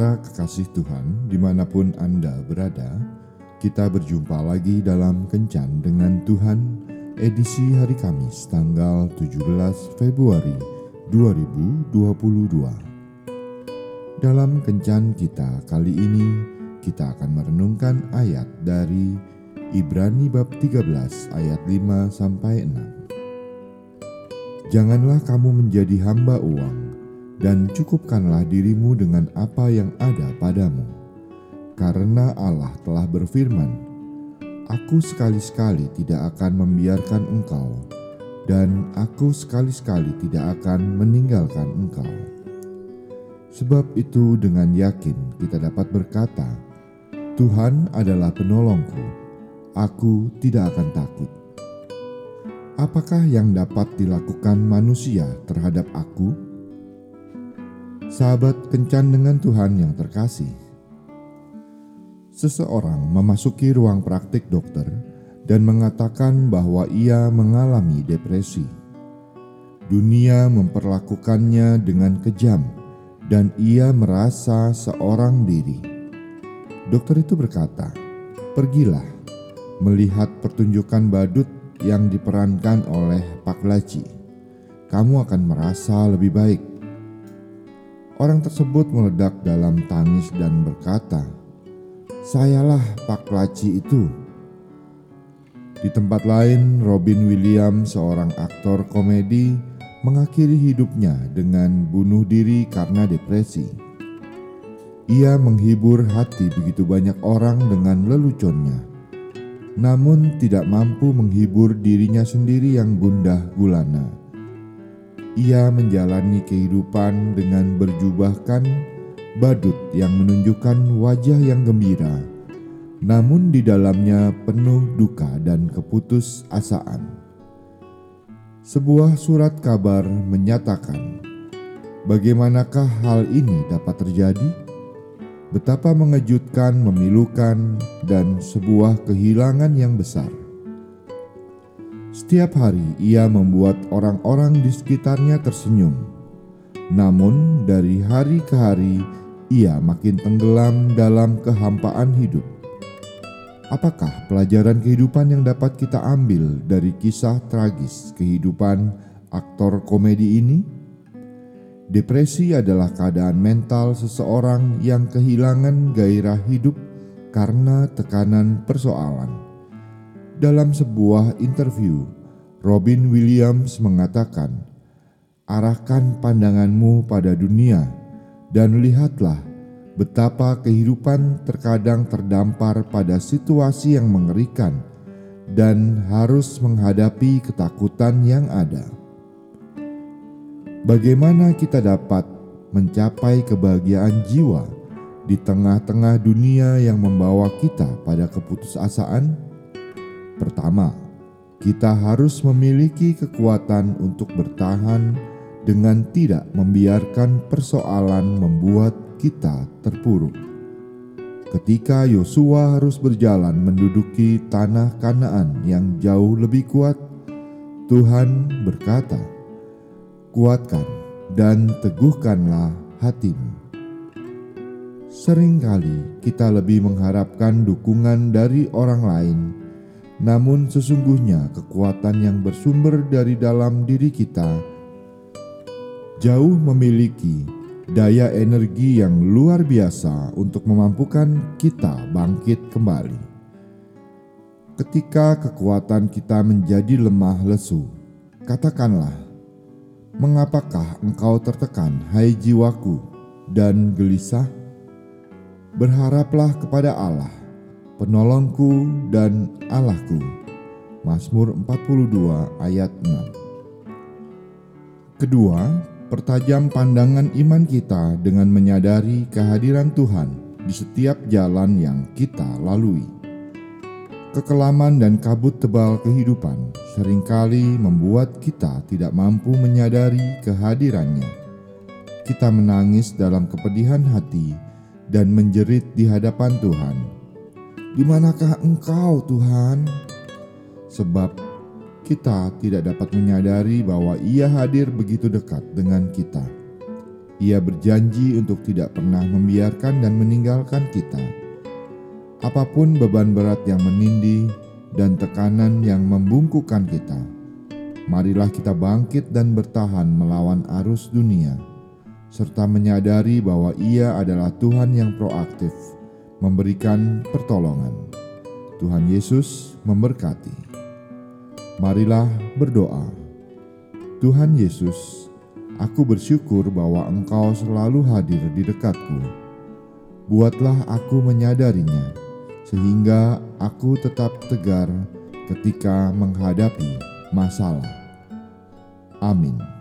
Para kekasih Tuhan, di mana pun Anda berada, kita berjumpa lagi dalam Kencan dengan Tuhan, edisi hari Kamis, tanggal 17 Februari 2022. Dalam Kencan kita kali ini, kita akan merenungkan ayat dari Ibrani bab 13 ayat 5 sampai 6. Janganlah kamu menjadi hamba uang dan cukupkanlah dirimu dengan apa yang ada padamu. Karena Allah telah berfirman, Aku sekali-sekali tidak akan membiarkan engkau, dan aku sekali-sekali tidak akan meninggalkan engkau. Sebab itu dengan yakin kita dapat berkata, Tuhan adalah penolongku, aku tidak akan takut. Apakah yang dapat dilakukan manusia terhadap aku?' Sahabat kencan dengan Tuhan yang terkasih. Seseorang memasuki ruang praktik dokter dan mengatakan bahwa ia mengalami depresi. Dunia memperlakukannya dengan kejam dan ia merasa seorang diri. Dokter itu berkata, "Pergilah melihat pertunjukan badut yang diperankan oleh Pak Laci. Kamu akan merasa lebih baik." Orang tersebut meledak dalam tangis dan berkata, "Sayalah Pak Laci itu." Di tempat lain, Robin Williams, seorang aktor komedi, mengakhiri hidupnya dengan bunuh diri karena depresi. Ia menghibur hati begitu banyak orang dengan leluconnya, namun tidak mampu menghibur dirinya sendiri yang gundah gulana ia menjalani kehidupan dengan berjubahkan badut yang menunjukkan wajah yang gembira, namun di dalamnya penuh duka dan keputusasaan. Sebuah surat kabar menyatakan, bagaimanakah hal ini dapat terjadi? Betapa mengejutkan, memilukan, dan sebuah kehilangan yang besar. Setiap hari ia membuat orang-orang di sekitarnya tersenyum. Namun dari hari ke hari ia makin tenggelam dalam kehampaan hidup. Apakah pelajaran kehidupan yang dapat kita ambil dari kisah tragis kehidupan aktor komedi ini? Depresi adalah keadaan mental seseorang yang kehilangan gairah hidup karena tekanan persoalan dalam sebuah interview, Robin Williams mengatakan, "Arahkan pandanganmu pada dunia dan lihatlah betapa kehidupan terkadang terdampar pada situasi yang mengerikan dan harus menghadapi ketakutan yang ada. Bagaimana kita dapat mencapai kebahagiaan jiwa di tengah-tengah dunia yang membawa kita pada keputusasaan?" Pertama, kita harus memiliki kekuatan untuk bertahan dengan tidak membiarkan persoalan membuat kita terpuruk. Ketika Yosua harus berjalan menduduki tanah Kanaan yang jauh lebih kuat, Tuhan berkata, "Kuatkan dan teguhkanlah hatimu." Seringkali kita lebih mengharapkan dukungan dari orang lain namun sesungguhnya kekuatan yang bersumber dari dalam diri kita jauh memiliki daya energi yang luar biasa untuk memampukan kita bangkit kembali. Ketika kekuatan kita menjadi lemah lesu, katakanlah, "Mengapakah engkau tertekan, hai jiwaku, dan gelisah?" Berharaplah kepada Allah penolongku dan Allahku. Mazmur 42 ayat 6. Kedua, pertajam pandangan iman kita dengan menyadari kehadiran Tuhan di setiap jalan yang kita lalui. Kekelaman dan kabut tebal kehidupan sering kali membuat kita tidak mampu menyadari kehadirannya. Kita menangis dalam kepedihan hati dan menjerit di hadapan Tuhan di manakah Engkau, Tuhan? Sebab kita tidak dapat menyadari bahwa Ia hadir begitu dekat dengan kita. Ia berjanji untuk tidak pernah membiarkan dan meninggalkan kita. Apa pun beban berat yang menindih dan tekanan yang membungkukkan kita, marilah kita bangkit dan bertahan melawan arus dunia, serta menyadari bahwa Ia adalah Tuhan yang proaktif, memberikan pertolongan. Tuhan Yesus memberkati. Marilah berdoa. Tuhan Yesus, aku bersyukur bahwa Engkau selalu hadir di dekatku. Buatlah aku menyadarinya, sehingga aku tetap tegar ketika menghadapi masalah. Amin.